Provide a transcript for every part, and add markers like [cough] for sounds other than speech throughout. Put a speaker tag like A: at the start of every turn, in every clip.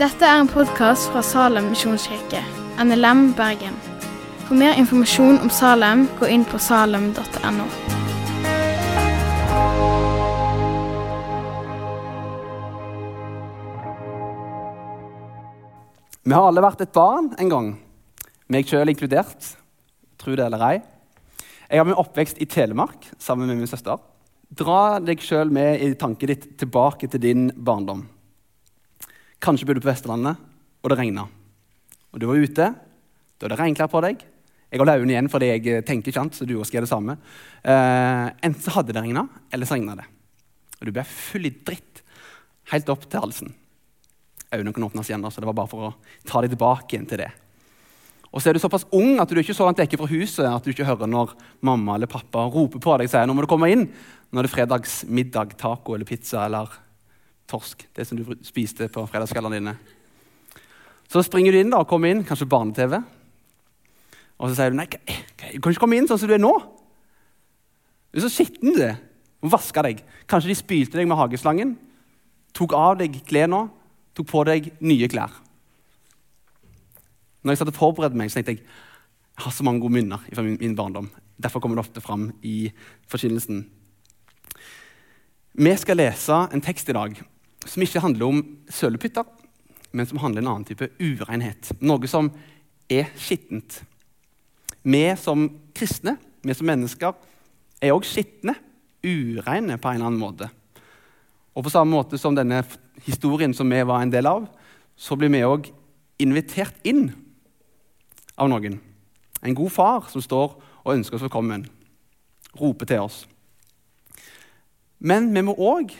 A: Dette er en podkast fra Salem misjonskirke, NLM Bergen. For mer informasjon om Salem, gå inn på salem.no.
B: Vi har alle vært et barn en gang, meg sjøl inkludert. Tro det eller ei. Jeg har min oppvekst i Telemark sammen med min søster. Dra deg sjøl med i tanken ditt tilbake til din barndom. Kanskje bodde du på Vestlandet, og det regna. Og du var ute, da hadde regnklær på deg. Jeg holder øynene igjen fordi jeg tenker ikke, så du også gjør det samme. Eh, enten så hadde det regna, eller så regna det. Og du ble full i dritt helt opp til halsen. Øynene kunne åpnes igjen, så det var bare for å ta deg tilbake igjen til det. Og så er du såpass ung at du er ikke så langt vekk fra huset at du ikke hører når mamma eller pappa roper på deg og sier nå må du komme inn når det er fredagsmiddag, taco eller pizza eller torsk. Det som du spiste på fredagskveldene dine. Så springer du inn da og kommer inn, kanskje barne-TV. Og så sier du nei, du kan ikke komme inn sånn som du er nå. Du er så skitten du er. Må vaske deg. Kanskje de spylte deg med hageslangen, tok av deg klærne, tok på deg nye klær. Når jeg satt og forberedte meg, så tenkte jeg jeg har så mange gode minner fra min, min barndom. Derfor kommer det ofte fram i forkynnelsen. Vi skal lese en tekst i dag som ikke handler om sølepytter, men som handler om en annen type urenhet. Noe som er skittent. Vi som kristne, vi som mennesker, er òg skitne, ureine på en eller annen måte. Og på samme måte som denne historien som vi var en del av, så blir vi òg invitert inn av noen. En god far som står og ønsker oss velkommen, roper til oss. Men vi må òg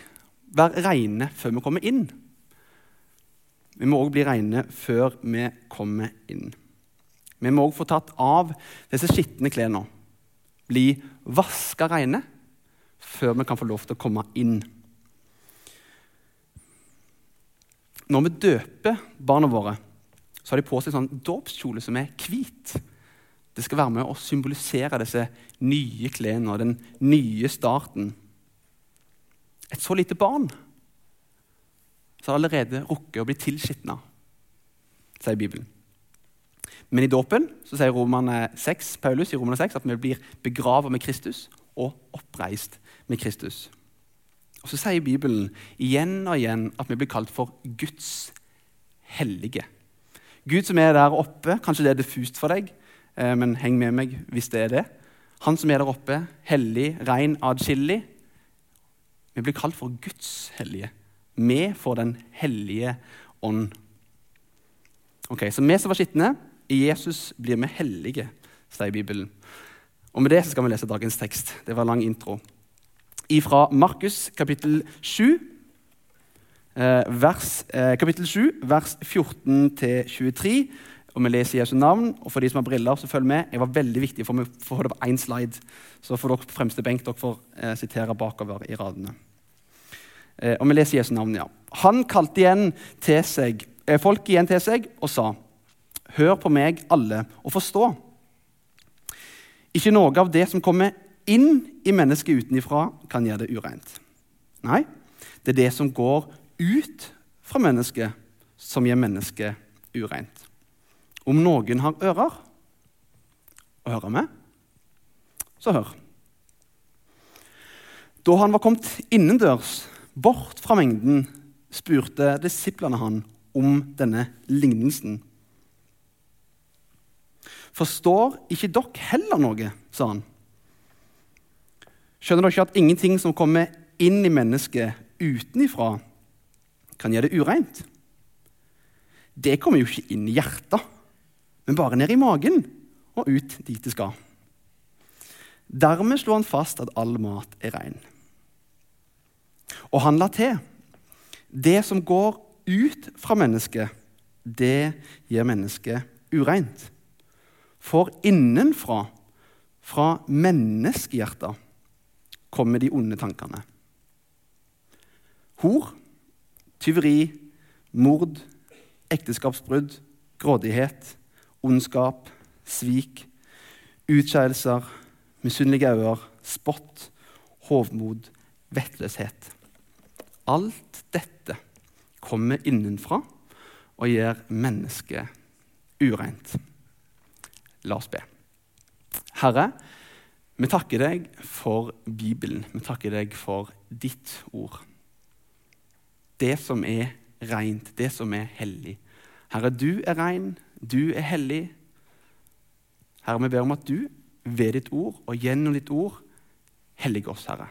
B: være reine før vi kommer inn. Vi må òg bli reine før vi kommer inn. Vi må òg få tatt av disse skitne klærne, bli vaska reine, før vi kan få lov til å komme inn. Når vi døper barna våre, så har de på seg sånn dåpskjole som er hvit. Det skal være med å symbolisere disse nye klærne den nye starten. Et så lite barn så har allerede rukket å bli tilskitna, sier Bibelen. Men i dåpen så sier Romerne 6, Paulus i Romerne 6 at vi blir begravet med Kristus og oppreist med Kristus. Og Så sier Bibelen igjen og igjen at vi blir kalt for Guds hellige. Gud som er der oppe, kanskje det er diffust for deg, eh, men heng med meg hvis det er det. Han som er der oppe, hellig, ren, adskillig. Vi blir kalt for Guds hellige. Vi får Den hellige ånd. Ok, Så vi som var skitne, i Jesus blir vi hellige, sier Bibelen. Og Med det skal vi lese dagens tekst. Det var lang intro. Fra Markus kapittel 7, eh, vers, eh, kapittel 7, vers 14-23. Og Vi leser Jesu navn. og For de som har briller, så følg med. Jeg var veldig viktig for meg å få det på én slide. Så får dere på fremste benk dere får eh, sitere bakover i radene. Eh, og Vi leser Jesu navn, ja. Han kalte igjen til seg, eh, folk igjen til seg og sa.: Hør på meg, alle, og forstå. Ikke noe av det som kommer inn i mennesket utenifra, kan gjøre det ureint. Nei, det er det som går ut fra mennesket, som gjør mennesket ureint. Om noen har ører å høre med, så hør. Da han var kommet innendørs, bort fra mengden, spurte disiplene han om denne lignelsen. Forstår ikke dere heller noe, sa han. Skjønner dere ikke at ingenting som kommer inn i mennesket utenifra, kan gjøre det ureint? Det kommer jo ikke inn i hjertet, men bare ned i magen og ut dit det skal. Dermed slo han fast at all mat er rein. Og han la til det som går ut fra mennesket, det gjør mennesket ureint. For innenfra, fra menneskehjertet, kommer de onde tankene. Hor, tyveri, mord, ekteskapsbrudd, grådighet, ondskap, svik, utskeielser, misunnelige øyne, spott, hovmod, vettløshet. alt dette kommer innenfra og gjør mennesket ureint. La oss be. Herre, vi takker deg for Bibelen. Vi takker deg for ditt ord. Det som er rent, det som er hellig. Herre, du er rein, du er hellig. Herre, vi ber om at du ved ditt ord og gjennom ditt ord helliger oss, Herre.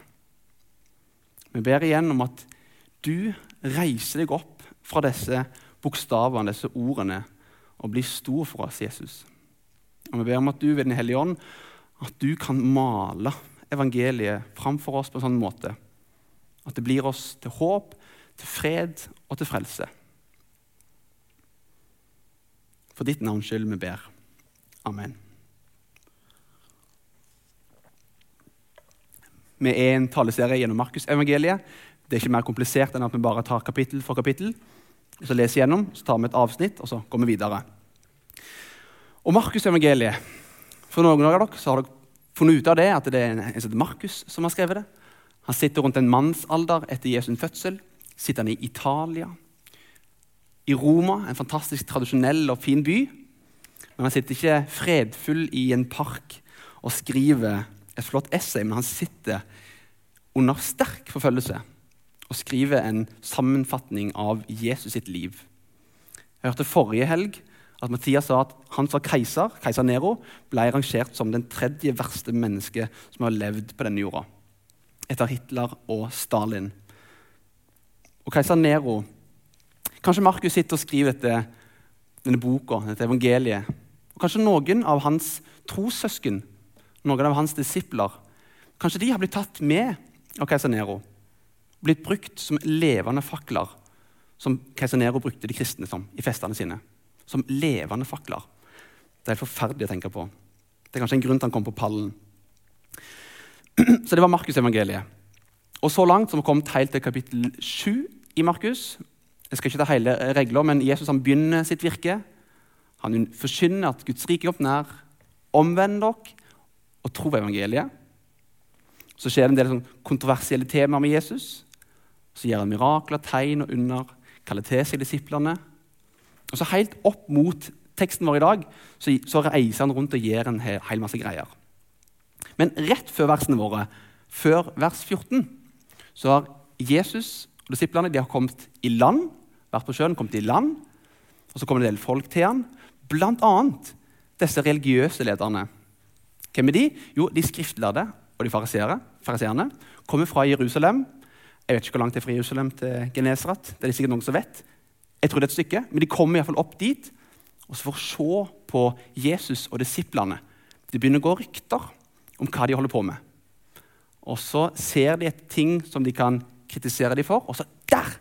B: Vi ber igjen om at du reiser deg opp fra disse bokstavene, disse ordene, og blir stor for oss, Jesus. Og Vi ber om at du ved Den hellige ånd at du kan male evangeliet framfor oss på en sånn måte at det blir oss til håp, til fred og til frelse. For ditt navns skyld vi ber. Amen. Vi er en taleserie gjennom Markusevangeliet. Det er ikke mer komplisert enn at vi bare tar kapittel for kapittel. Så leser gjennom, så tar vi et avsnitt, og så går vi videre. Og Markusevangeliet For noen av dere har dere funnet ut av det at det er en heter Markus som har skrevet det. Han sitter rundt en mannsalder etter Jesu fødsel. Sitter han i Italia. I Roma, en fantastisk tradisjonell og fin by. Men han sitter ikke fredfull i en park og skriver et flott essay, men han sitter under sterk forfølgelse og skriver en sammenfatning av Jesus sitt liv. Jeg hørte forrige helg at Mathias sa at han som keiser, keiser Nero, ble rangert som den tredje verste mennesket som har levd på denne jorda. Etter Hitler og Stalin. Og keiser Nero Kanskje Markus sitter og skriver dette, denne boka, dette evangeliet. Og Kanskje noen av hans trossøsken, noen av hans disipler, kanskje de har blitt tatt med av keiser Nero blitt brukt som levende fakler, som keiser Nero brukte de kristne som i festene sine. Som levende fakler. Det er helt forferdelig å tenke på. Det er kanskje en grunn til han kom på pallen. [clears throat] Så det var Markusevangeliet. Og så langt som vi kommet helt til kapittel 7 i Markus. Jeg skal ikke ta hele regler, men Jesus han begynner sitt virke. Han forkynner at Guds rike er opp nær. Omvend dere og tro evangeliet. Så skjer det en del sånn kontroversielle temaer med Jesus. Så gjør han mirakler, tegn og under, kaller til seg disiplene. Og så Helt opp mot teksten vår i dag så, så reiser han rundt og gjør en hel, hel, masse greier. Men rett før versene våre, før vers 14, så har Jesus og disiplene de har kommet i land, vært på sjøen, kommet i land. Og så kommer det en del folk til han, bl.a. disse religiøse lederne. Hvem er de? Jo, de skriftlærde og de fariseerne kommer fra Jerusalem jeg vet ikke hvor langt det er fra Jerusalem til Genesaret. Det er det sikkert noen som vet. Jeg tror det er et stykke, Men de kommer iallfall opp dit og så får se på Jesus og disiplene. Det begynner å gå rykter om hva de holder på med. Og så ser de et ting som de kan kritisere dem for, og så der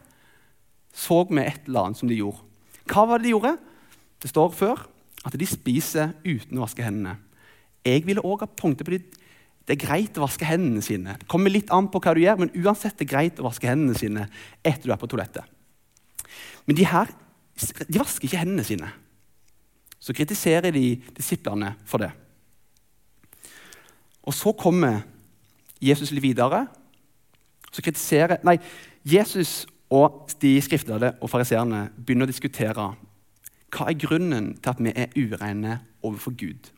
B: så vi et eller annet som de gjorde. Hva var det de gjorde? Det står før at de spiser uten å vaske hendene. Jeg ville òg ha punktet på de det er greit å vaske hendene sine. Det kommer litt an på hva du gjør, men uansett det er greit å vaske hendene sine etter du er på toalettet. Men de her de vasker ikke hendene sine. Så kritiserer de disiplene for det. Og så kommer Jesus litt videre. Så kritiserer Nei, Jesus og de skriftlærde og fariseerne begynner å diskutere hva er grunnen til at vi er ureine overfor Gud.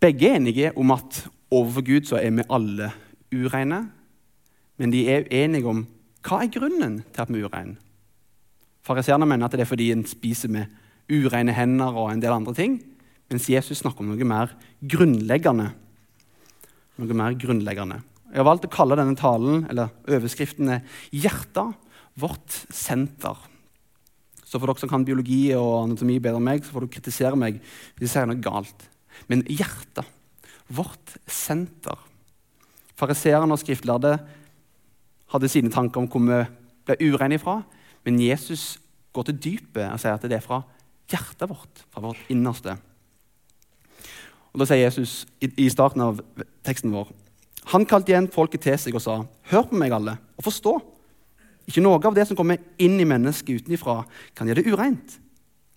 B: Begge er enige om at overfor Gud så er vi alle ureine. Men de er uenige om hva er grunnen til at vi er ureine. Fariseerne mener at det er fordi en spiser med ureine hender og en del andre ting. Mens Jesus snakker om noe mer grunnleggende. Noe mer grunnleggende. Jeg har valgt å kalle denne talen, eller overskriften, 'Hjertet vårt senter'. Så for dere som kan biologi og anatomi bedre enn meg, så får du kritisere meg hvis jeg sier noe galt. Men hjertet, vårt senter Fariseerne og skriftlærde hadde sine tanker om hvor vi ble ureine ifra. Men Jesus går til dypet og sier at det er fra hjertet vårt, fra vårt innerste. Og Da sier Jesus i starten av teksten vår Han kalte igjen folket til seg og sa, Hør på meg, alle, og forstå. Ikke noe av det som kommer inn i mennesket utenfra, kan gjøre det ureint.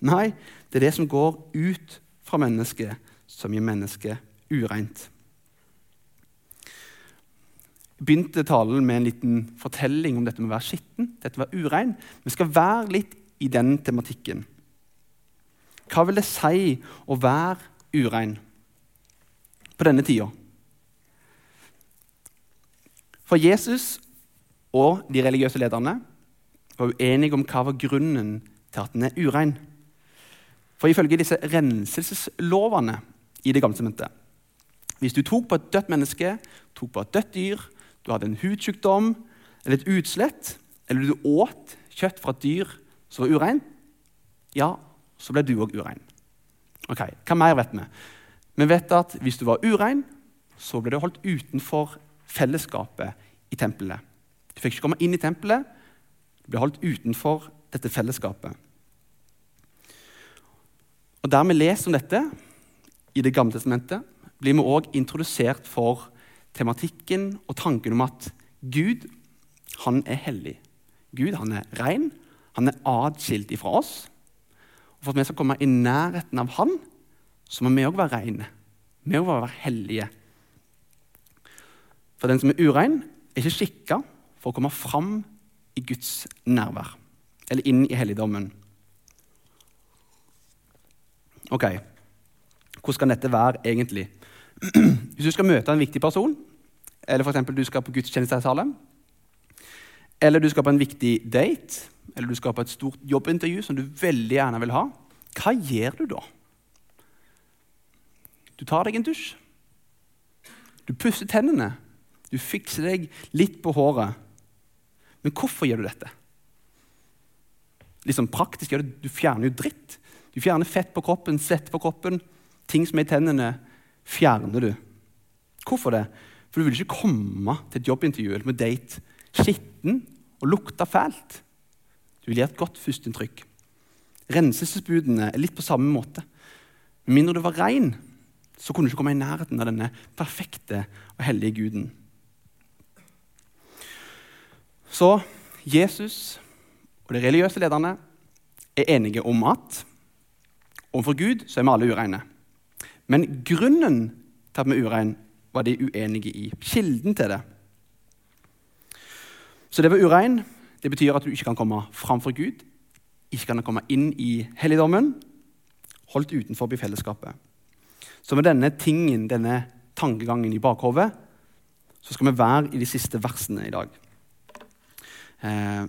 B: Nei, det er det som går ut fra mennesket, som gjør mennesket ureint. begynte talen med en liten fortelling om dette med å være skitten, dette med å være urein. Vi skal være litt i den tematikken. Hva vil det si å være urein på denne tida? For Jesus og de religiøse lederne var uenige om hva var grunnen til at den er urein. For ifølge disse renselseslovene i Det gamle sementet Hvis du tok på et dødt menneske, tok på et dødt dyr, du hadde en hudsykdom eller et utslett, eller du åt kjøtt fra et dyr som var urein, ja, så ble du òg urein. Ok, Hva mer vet vi? Vi vet at hvis du var urein, så ble du holdt utenfor fellesskapet i tempelet. Du fikk ikke komme inn i tempelet, du ble holdt utenfor dette fellesskapet. Og Der vi leser om dette i Det gamle testamentet, blir vi òg introdusert for tematikken og tanken om at Gud han er hellig. Gud han er ren, han er atskilt ifra oss. Og For at vi skal komme i nærheten av han, så må vi òg være rene. Vi må være hellige. For den som er urein, er ikke skikka for å komme fram i Guds nærvær, eller inn i helligdommen. Ok, hvordan kan dette være egentlig? [clears throat] Hvis du skal møte en viktig person, eller f.eks. du skal på gudstjeneste i Salem, eller du skal på en viktig date, eller du skal på et stort jobbintervju som du veldig gjerne vil ha, hva gjør du da? Du tar deg en dusj. Du pusser tennene. Du fikser deg litt på håret. Men hvorfor gjør du dette? Liksom praktisk gjør det, Du fjerner jo dritt. Du fjerner fett på kroppen, svette på kroppen. Ting som er i tennene, fjerner du. Hvorfor det? For du vil ikke komme til et jobbintervju eller med date skitten og lukte fælt. Du vil gi et godt førsteinntrykk. Renselsesbudene er litt på samme måte. Med mindre du var rein, så kunne du ikke komme i nærheten av denne perfekte og hellige guden. Så Jesus og de religiøse lederne er enige om at overfor Gud så er vi alle ureine. Men grunnen til at vi er ureine, var de uenige i. Kilden til det. Så det var urein. Det betyr at du ikke kan komme framfor Gud, ikke kan komme inn i helligdommen, holdt utenfor i fellesskapet. Så med denne tingen, denne tankegangen i bakhodet, så skal vi være i de siste versene i dag. Eh,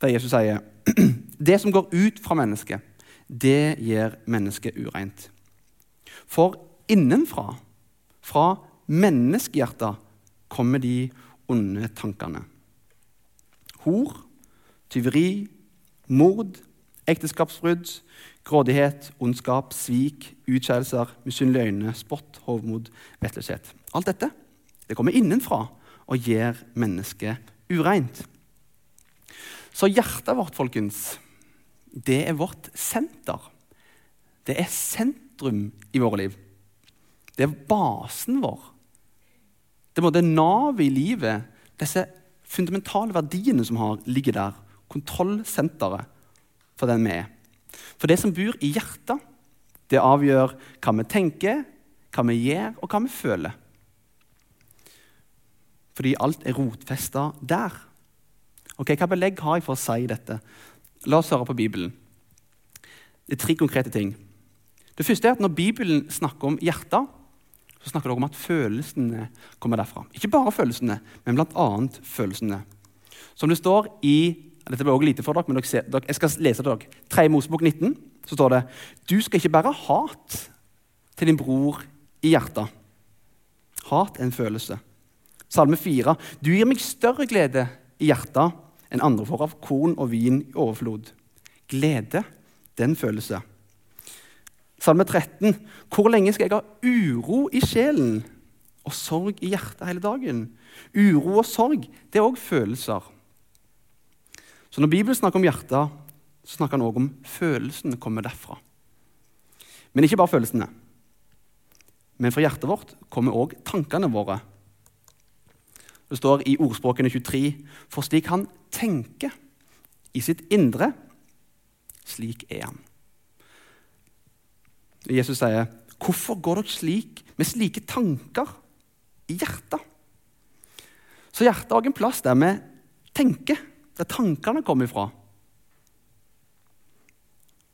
B: der Jesus sier [clears throat] det som går ut fra mennesket, det gjør mennesket ureint. For innenfra, fra menneskehjertet, kommer de onde tankene. Hor, tyveri, mord, ekteskapsbrudd, grådighet, ondskap, svik, utskeielser, misunnelige øyne, spott, hovmod, vettløshet. Alt dette det kommer innenfra og gjør mennesket ureint. Så hjertet vårt, folkens, det er vårt senter. Det er sentrum i våre liv. Det er basen vår. Det er navet i livet. Disse fundamentale verdiene som har, ligger der. Kontrollsenteret for den vi er. For det som bor i hjertet, det avgjør hva vi tenker, hva vi gjør, og hva vi føler. Fordi alt er rotfesta der. Ok, Hva belegg har jeg for å si dette? La oss høre på Bibelen. Det er tre konkrete ting. Det første er at Når Bibelen snakker om hjertet, så snakker det om at følelsene kommer derfra. Ikke bare følelsene, men bl.a. følelsene. Som det står i dette blir også lite for dere, men dere ser, jeg skal lese til dere. 3. Mosebok 19 så står det du skal ikke bære hat til din bror i hjertet. Hat er en følelse. Salme 4. Du gir meg større glede i hjertet enn andre får av korn og vin i overflod. Glede, den følelse. Salme 13. Hvor lenge skal jeg ha uro i sjelen og sorg i hjertet hele dagen? Uro og sorg, det er òg følelser. Så når Bibelen snakker om hjertet, så snakker han òg om følelsene kommer derfra. Men ikke bare følelsene. Men fra hjertet vårt kommer òg tankene våre. Det står i ordspråkene 23.: For slik han tenker i sitt indre, slik er han. Jesus sier, 'Hvorfor går dere slik med slike tanker i hjertet?' Så hjertet har en plass der vi tenker, der tankene kommer ifra.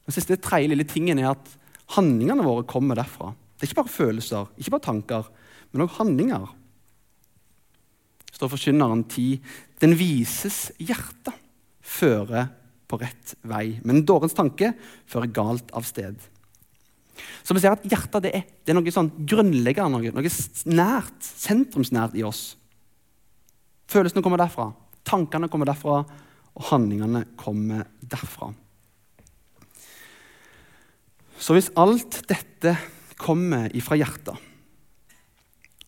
B: Den siste tredje lille tingen er at handlingene våre kommer derfra. Det er ikke bare følelser, ikke bare tanker, men også handlinger. Står forkynneren ti. Den vises hjerte fører på rett vei, men dårens tanke fører galt av sted. Så vi ser at hjertet det er, det er noe sånn grunnleggende, noe, noe nært, sentrumsnært i oss. Følelsene kommer derfra, tankene kommer derfra, og handlingene kommer derfra. Så hvis alt dette kommer ifra hjertet,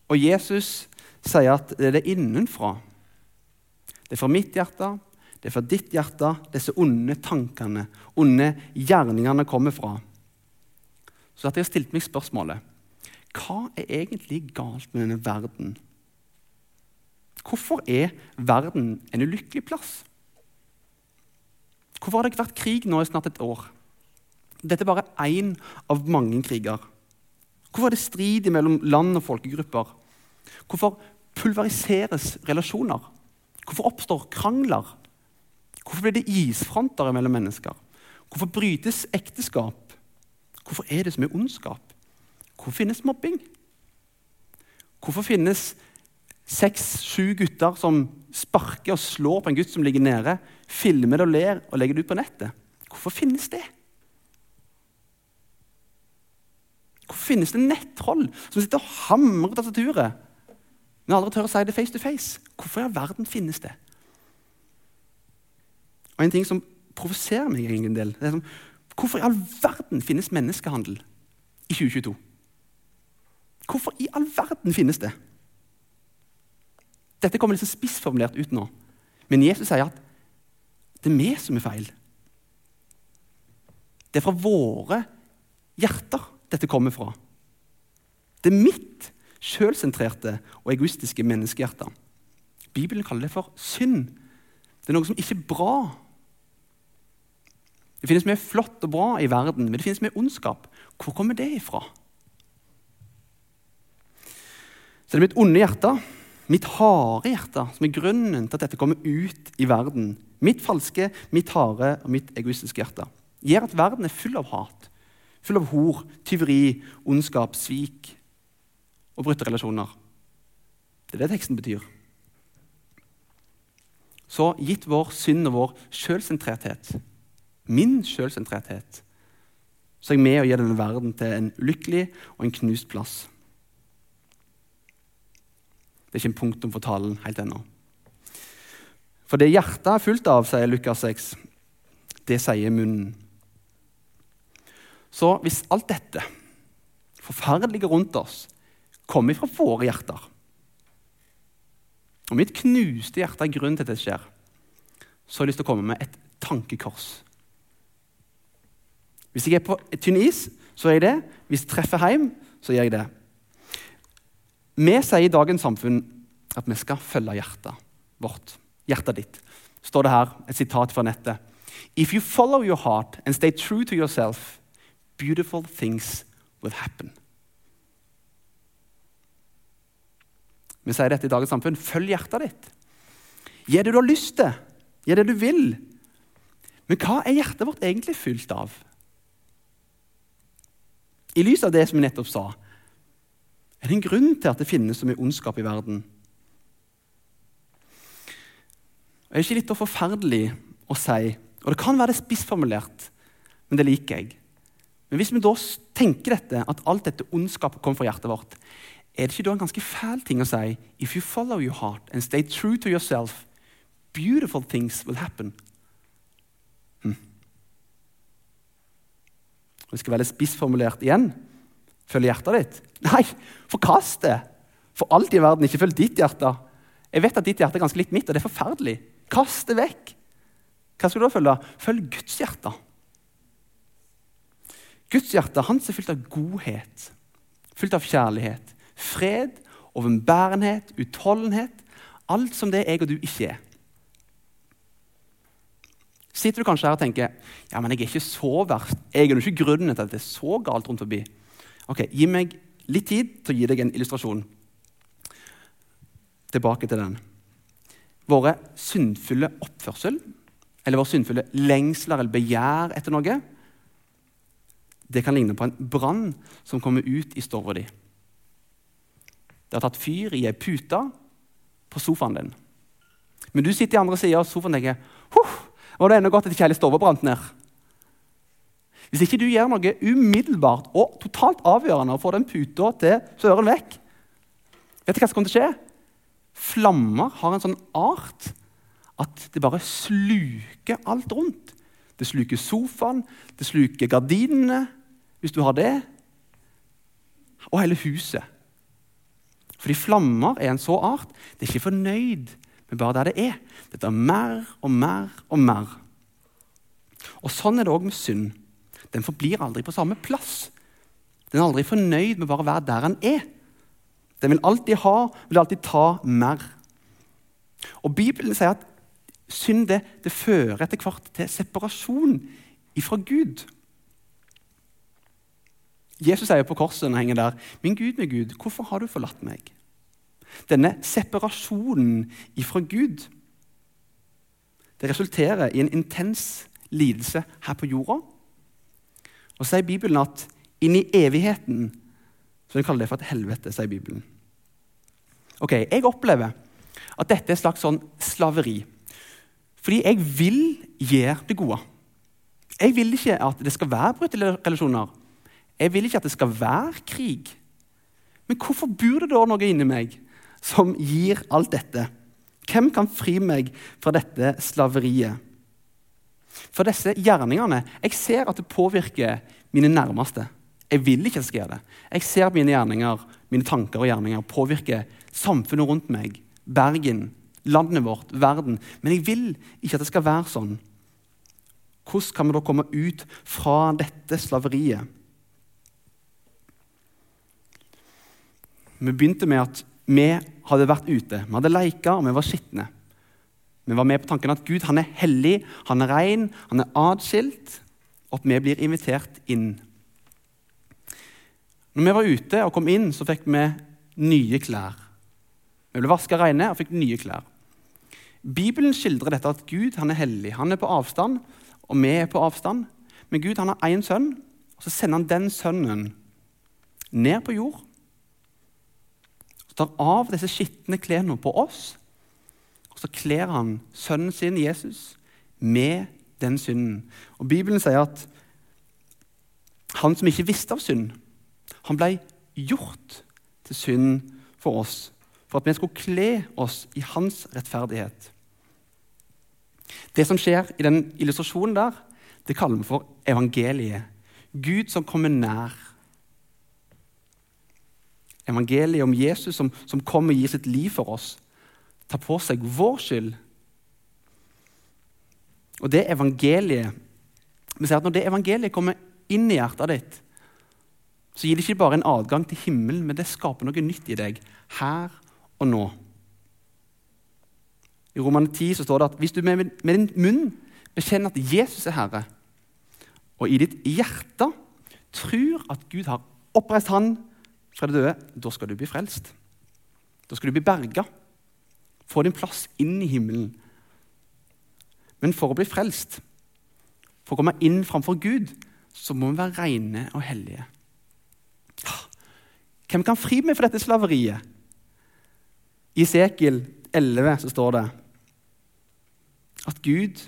B: og Jesus sier at det er det innenfra Det er fra mitt hjerte, det er fra ditt hjerte disse onde tankene, onde gjerningene kommer fra. Så at jeg har stilt meg spørsmålet hva er egentlig galt med denne verden? Hvorfor er verden en ulykkelig plass? Hvorfor har det ikke vært krig nå i snart et år? Dette er bare én av mange kriger. Hvorfor er det strid mellom land og folkegrupper? Hvorfor pulveriseres relasjoner? Hvorfor oppstår krangler? Hvorfor blir det isfronter mellom mennesker? Hvorfor brytes ekteskap? Hvorfor er det så mye ondskap? Hvorfor finnes mobbing? Hvorfor finnes seks-sju gutter som sparker og slår på en gutt som ligger nede, filmer det og ler og legger det ut på nettet? Hvorfor finnes det? Hvorfor finnes det nettroll som sitter og hamrer på tastaturet, men aldri tør å si det face to face? Hvorfor i all verden finnes det? Og En ting som provoserer meg en del, det er som, hvorfor i all verden finnes menneskehandel i 2022? Hvorfor i all verden finnes det? Dette kommer litt så spissformulert ut nå, men Jesus sier at det er vi som er feil. Det er fra våre hjerter dette kommer fra. Det er mitt sjølsentrerte og egoistiske menneskehjerter. Bibelen kaller det for synd. Det er noe som ikke er bra. Det finnes mye flott og bra i verden, men det finnes mye ondskap. Hvor kommer det ifra? Så det er mitt onde hjerte, mitt harde hjerte, som er grunnen til at dette kommer ut i verden. Mitt falske, mitt harde og mitt egoistiske hjerte gjør at verden er full av hat full av hor, tyveri, ondskap, svik og brutte relasjoner. Det er det teksten betyr. Så gitt vår synd og vår sjølsentrerthet, min sjølsentrerthet, så er jeg med og gir denne verden til en ulykkelig og en knust plass. Det er ikke en punktum for talen helt ennå. For det hjertet er fullt av, sier Lukas 6, det sier munnen. Så hvis alt dette forferdelige rundt oss kommer fra våre hjerter Og mitt knuste hjerte er grunnen til at det skjer, så har jeg lyst til å komme med et tankekors. Hvis jeg er på tynn is, så er jeg det. Hvis jeg treffer hjem, så gjør jeg det. Vi sier i dagens samfunn at vi skal følge hjertet vårt. Hjertet ditt. står det her, et sitat fra nettet. If you follow your heart and stay true to yourself, beautiful things will happen. Vi sier dette i dagens samfunn. Følg hjertet ditt. Gi det du har lyst til. Gi det du vil. Men hva er hjertet vårt egentlig fylt av? I lys av det som vi nettopp sa, er det en grunn til at det finnes så mye ondskap i verden. Det er ikke litt forferdelig å si, og det kan være spissformulert, men det liker jeg. Men hvis vi da tenker dette, at alt dette ondskapet kommer fra hjertet vårt, er det ikke da en ganske fæl ting å si If you follow your heart and stay true to yourself, beautiful things will happen. Hm. Det skal være spissformulert igjen. Følg hjertet ditt. [laughs] Nei, forkast det! For alt i verden, ikke følg ditt hjerte. Jeg vet at ditt hjerte er ganske likt mitt, og det er forferdelig. Kast det vekk. Hva skal du da følge? Følg Guds hjerte. Guds hjerte hans er fylt av godhet, fylt av kjærlighet, fred, overbærenhet, utholdenhet. Alt som det jeg og du ikke er. Sitter du kanskje her og tenker ja, men jeg er ikke så verst. Jeg er jo ikke grunnen til at det er så galt rundt forbi. Ok, Gi meg litt tid til å gi deg en illustrasjon. Tilbake til den. våre syndfulle oppførsel, eller vår syndfulle lengsler eller begjær etter noe, det kan ligne på en brann som kommer ut i stova di. Det har tatt fyr i ei pute på sofaen din. Men du sitter i andre sida av sofaen og tenker Huff, var det ennå godt at ikke hele stua brant ned. Hvis ikke du gjør noe umiddelbart og totalt avgjørende og får den puta til søren vekk, vet du hva som kommer til å skje? Flammer har en sånn art at det bare sluker alt rundt. Det sluker sofaen, det sluker gardinene, hvis du har det, og hele huset. Fordi flammer er en så art. Det er ikke fornøyd med bare der det er. Det tar mer og mer og mer. Og Sånn er det òg med synd. Den forblir aldri på samme plass. Den er aldri fornøyd med bare å være der den er. Den vil alltid ha, vil alltid ta mer. Og Bibelen sier at synd det, det fører etter hvert til separasjon ifra Gud. Jesus sier på korset når han henger der, 'Min Gud, min Gud, hvorfor har du forlatt meg?' Denne separasjonen ifra Gud det resulterer i en intens lidelse her på jorda. Og så sier Bibelen at inn i evigheten så kaller det for et helvete, sier Bibelen. Ok, Jeg opplever at dette er et slags sånn slaveri. Fordi jeg vil gjøre det gode. Jeg vil ikke at det skal være brutte relasjoner. Jeg vil ikke at det skal være krig. Men hvorfor bor det da noe inni meg som gir alt dette? Hvem kan fri meg fra dette slaveriet? For disse gjerningene Jeg ser at det påvirker mine nærmeste. Jeg vil ikke at det skal gjøre det. Jeg ser at mine gjerninger, mine tanker og gjerninger påvirker samfunnet rundt meg, Bergen, landet vårt, verden. Men jeg vil ikke at det skal være sånn. Hvordan kan vi da komme ut fra dette slaveriet? Vi begynte med at vi hadde vært ute, vi hadde leika, og vi var skitne. Vi var med på tanken at Gud han er hellig, han er ren, han er atskilt, og at vi blir invitert inn. Når vi var ute og kom inn, så fikk vi nye klær. Vi ble vaska reine og fikk nye klær. Bibelen skildrer dette at Gud han er hellig. Han er på avstand, og vi er på avstand. Men Gud han har én sønn, og så sender han den sønnen ned på jord tar av disse skitne klærne på oss, og så kler han sønnen sin, Jesus, med den synden. Og Bibelen sier at han som ikke visste av synd, han ble gjort til synd for oss, for at vi skulle kle oss i hans rettferdighet. Det som skjer i den illustrasjonen der, det kaller vi for evangeliet. Gud som kommer nær evangeliet om Jesus som, som kommer og gir sitt liv for oss, tar på seg vår skyld. Og det evangeliet vi ser at Når det evangeliet kommer inn i hjertet ditt, så gir det ikke bare en adgang til himmelen, men det skaper noe nytt i deg her og nå. I Roman 10 så står det at hvis du med, med din munn bekjenner at Jesus er Herre, og i ditt hjerte tror at Gud har oppreist Han fra det døde, da skal du bli frelst. Da skal du bli berga. Få din plass inn i himmelen. Men for å bli frelst, for å komme inn framfor Gud, så må vi være rene og hellige. Hvem kan fri meg fra dette slaveriet? I Sekel 11 så står det at Gud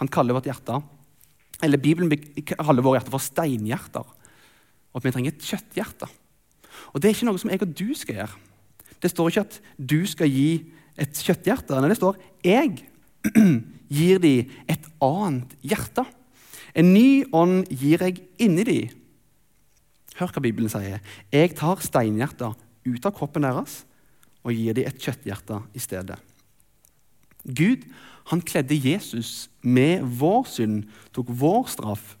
B: han kaller vårt hjerte Eller Bibelen kaller våre hjerter for steinhjerter. Og at vi trenger et kjøtthjerte. Og det er ikke noe som jeg og du skal gjøre. Det står ikke at du skal gi et kjøtthjerte. Nei, det står jeg [clears throat] gir de et annet hjerte. En ny ånd gir jeg inni de. Hør hva Bibelen sier. Jeg tar steinhjerter ut av kroppen deres og gir de et kjøtthjerte i stedet. Gud han kledde Jesus med vår synd, tok vår straff.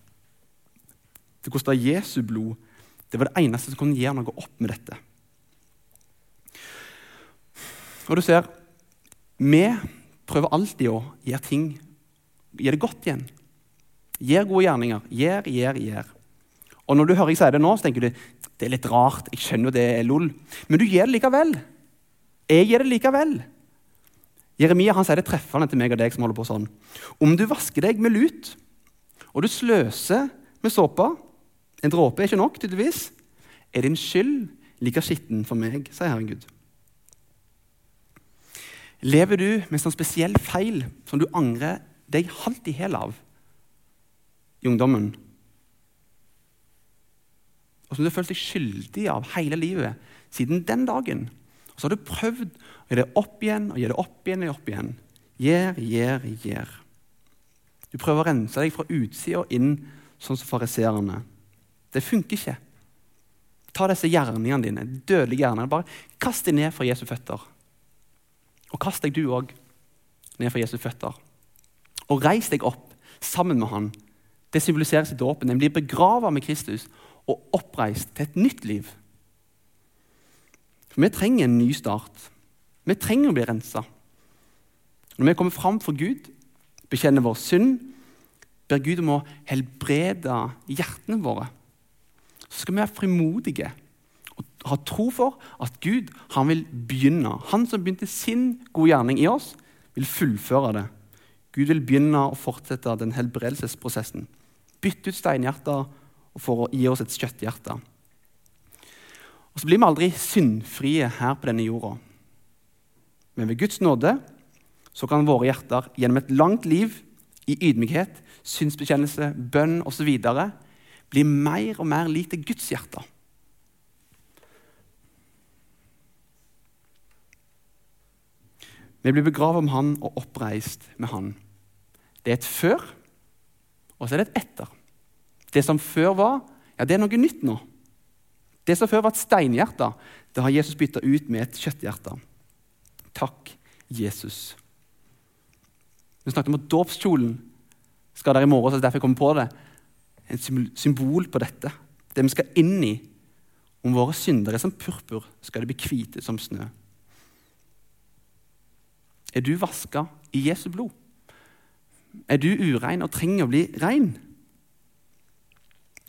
B: Det kosta Jesu blod det var det eneste som kunne gjøre noe opp med dette. Og du ser, vi prøver alltid å gjøre ting Gjør det godt igjen. Gjør gode gjerninger. Gjør, gjør, gjør. Og når du hører jeg si det nå, så tenker du det er litt rart. Jeg skjønner det er lol. Men du gjør det likevel. Jeg gjør det likevel. Jeremia han sier det treffende til meg og deg som holder på sånn. Om du vasker deg med lut, og du sløser med såpe En dråpe er ikke nok, tydeligvis. Er din skyld like skitten for meg, sier Herren Gud. Lever du med sånn spesiell feil som du angrer deg halvt i hæl av i ungdommen? Og som du har følt deg skyldig av hele livet siden den dagen? Og så har du prøvd å gjøre det opp igjen og gjøre det opp igjen og opp igjen. Gjør, gjør, gjør. Du prøver å rense deg fra utsida inn, sånn som fariseerne. Det funker ikke. Ta disse gjerningene dine, dødelige gjerningene, bare kast dem ned for Jesu føtter. Og kast deg du òg ned for Jesu føtter. Og reis deg opp sammen med han. Det symboliseres i dåpen. Den blir begrava med Kristus og oppreist til et nytt liv. For vi trenger en ny start. Vi trenger å bli rensa. Når vi kommer fram for Gud, bekjenner vår synd, ber Gud om å helbrede hjertene våre, så skal vi være frimodige og ha tro for at Gud han vil begynne. Han som begynte sin gode gjerning i oss, vil fullføre det. Gud vil begynne å fortsette den helbredelsesprosessen. Bytte ut steinhjerter for å gi oss et kjøtthjerte. Og så blir vi aldri syndfrie her på denne jorda. Men ved Guds nåde så kan våre hjerter gjennom et langt liv i ydmykhet, synsbekjennelse, bønn osv. bli mer og mer lik til Guds hjerte. Vi blir begravet med Han og oppreist med Han. Det er et før, og så er det et etter. Det som før var, ja, det er noe nytt nå. Det som før var et steinhjerte, det har Jesus bytta ut med et kjøtthjerte. Takk, Jesus. Vi snakket om at dåpskjolen skal der i morgen, så er derfor jeg kommer på det. En symbol på dette. Det vi skal inn i. Om våre syndere er som purpur, skal de bli hvite som snø. Er du vaska i Jesu blod? Er du urein og trenger å bli rein?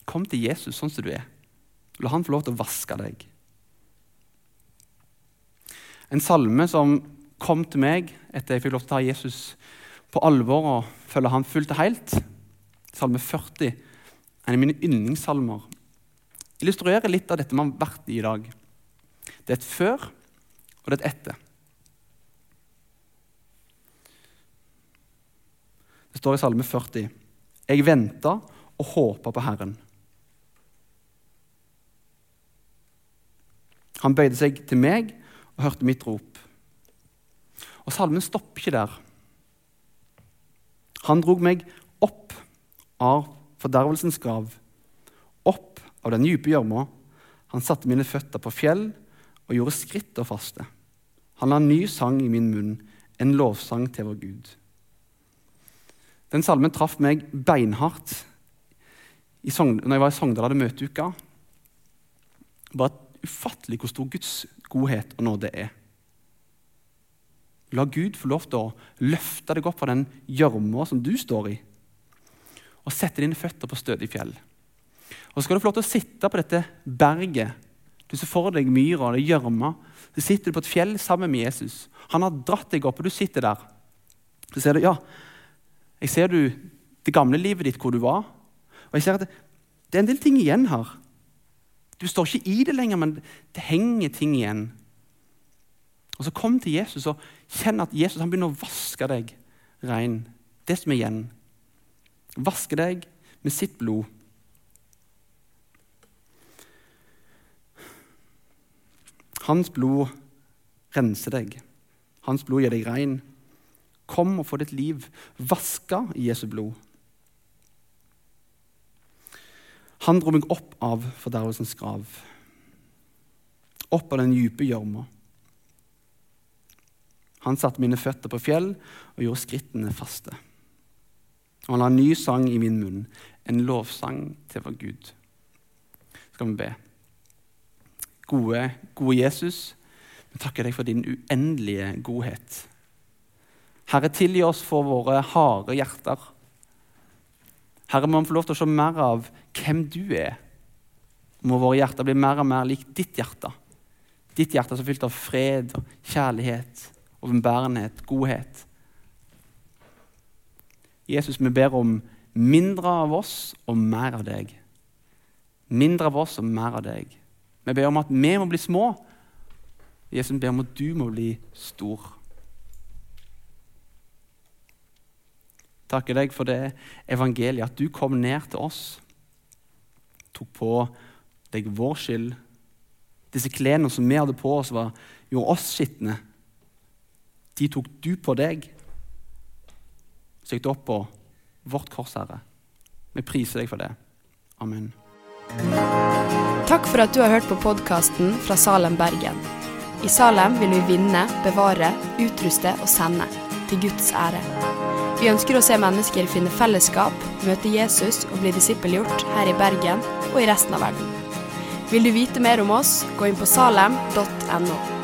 B: Kom til Jesus sånn som du er. La han få lov til å vaske deg. En salme som kom til meg etter jeg fikk lov til å ta Jesus på alvor og følge han fullt og helt, salme 40, en av mine yndlingssalmer, illustrerer litt av dette vi har vært i i dag. Det er et før, og det er et etter. Det står i Salme 40.: Jeg venta og håpa på Herren. Han bøyde seg til meg og hørte mitt rop. Og salmen stopper ikke der. Han drog meg opp av fordervelsens grav, opp av den dype gjørma. Han satte mine føtter på fjell og gjorde skritt og faste. Han la en ny sang i min munn, en lovsang til vår Gud. Den salmen traff meg beinhardt i Sogn når jeg var i Sogndal hadde møteuka. Bare ufattelig hvor stor Guds godhet og nåde er. La Gud få lov til å løfte deg opp fra den gjørma som du står i, og sette dine føtter på stødig fjell. Og Så skal du få lov til å sitte på dette berget. Du ser for deg myra og gjørma. Så sitter du på et fjell sammen med Jesus. Han har dratt deg opp, og du sitter der. Så ser du ja, jeg ser du det gamle livet ditt, hvor du var. Og jeg ser at det, det er en del ting igjen her. Du står ikke i det lenger, men det henger ting igjen. Og så Kom til Jesus og kjenn at Jesus han begynner å vaske deg rein. Det som er igjen. Vaske deg med sitt blod. Hans blod renser deg. Hans blod gjør deg rein. Kom og få ditt liv vaska i Jesu blod. Han dro meg opp av fordervelsens grav, opp av den dype gjørma. Han satte mine føtter på fjell og gjorde skrittene faste. Og han la en ny sang i min munn, en lovsang til vår Gud. Skal vi be. Gode, gode Jesus, vi takker deg for din uendelige godhet. Herre, tilgi oss for våre harde hjerter Herre, må vi få lov til å se mer av hvem du er. Må våre hjerter bli mer og mer lik ditt hjerte. Ditt hjerte som er fylt av fred, kjærlighet overbærenhet, godhet. Jesus, vi ber om mindre av oss og mer av deg. Mindre av oss og mer av deg. Vi ber om at vi må bli små. Jesus ber om at du må bli stor. Takker deg for det evangeliet, at du kom ned til oss. Tok på deg vår skyld. Disse klærne som vi hadde på oss, var, gjorde oss skitne. De tok du på deg. Søkte opp på vårt kors, Herre. Vi priser deg for det. Amen.
C: Takk for at du har hørt på podkasten fra Salem, Bergen. I Salem vil vi vinne, bevare, utruste og sende. Til Guds ære. Vi ønsker å se mennesker finne fellesskap, møte Jesus og bli disippelgjort her i Bergen og i resten av verden. Vil du vite mer om oss, gå inn på salem.no.